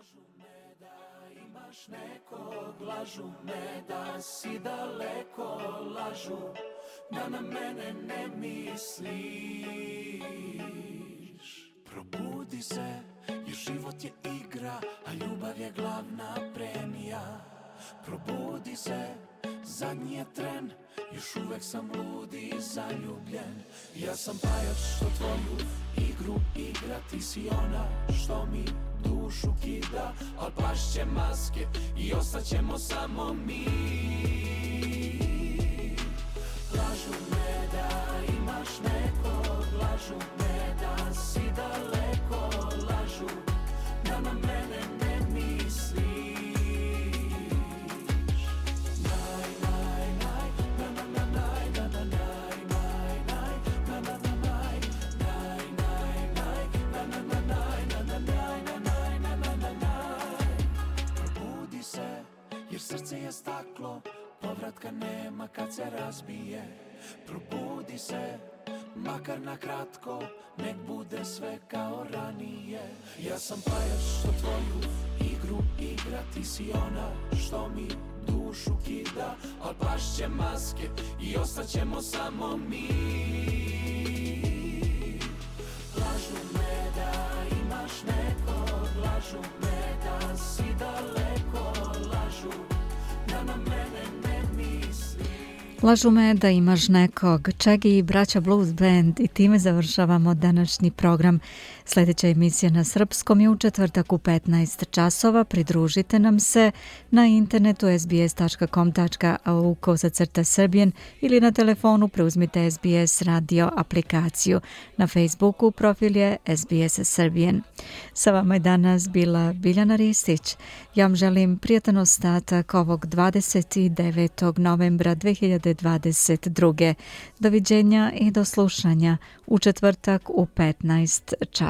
Imaš nekog, lažu me da si daleko, lažu da na mene ne misliš. Probudi se, jer život je igra, a ljubav je glavna premija. Probudi se, zadnji je tren, još uvek sam lud i zaljubljen. Ja sam pajač što tvoju igru igra Ti si ona što mi dušu kida Al pašće maske i ostaćemo samo mi Lažu me da imaš nekog Lažu me da si daleko Lažu me Srce je staklo, povratka nema kad se razbije. Probudi se, makar na kratko, nek bude sve kao ranije. Ja sam pajač što tvoju igru igra, ti si ona što mi dušu kida Al pašće maske i ostaćemo samo mi. Lažu me da imaš nekog, lažu me Lažu me da imaš nekog Čegi i Braća Blues Band i time završavamo današnji program. Sljedeća emisija na srpskom je u četvrtak u 15 časova. Pridružite nam se na internetu sbs.com.au kozacrta srbijen ili na telefonu preuzmite SBS radio aplikaciju. Na Facebooku profil je SBS Srbijen. Sa vama je danas bila Biljana Ristić. Ja vam želim prijatan ostatak ovog 29. novembra 2022. Doviđenja i do slušanja u četvrtak u 15 časova.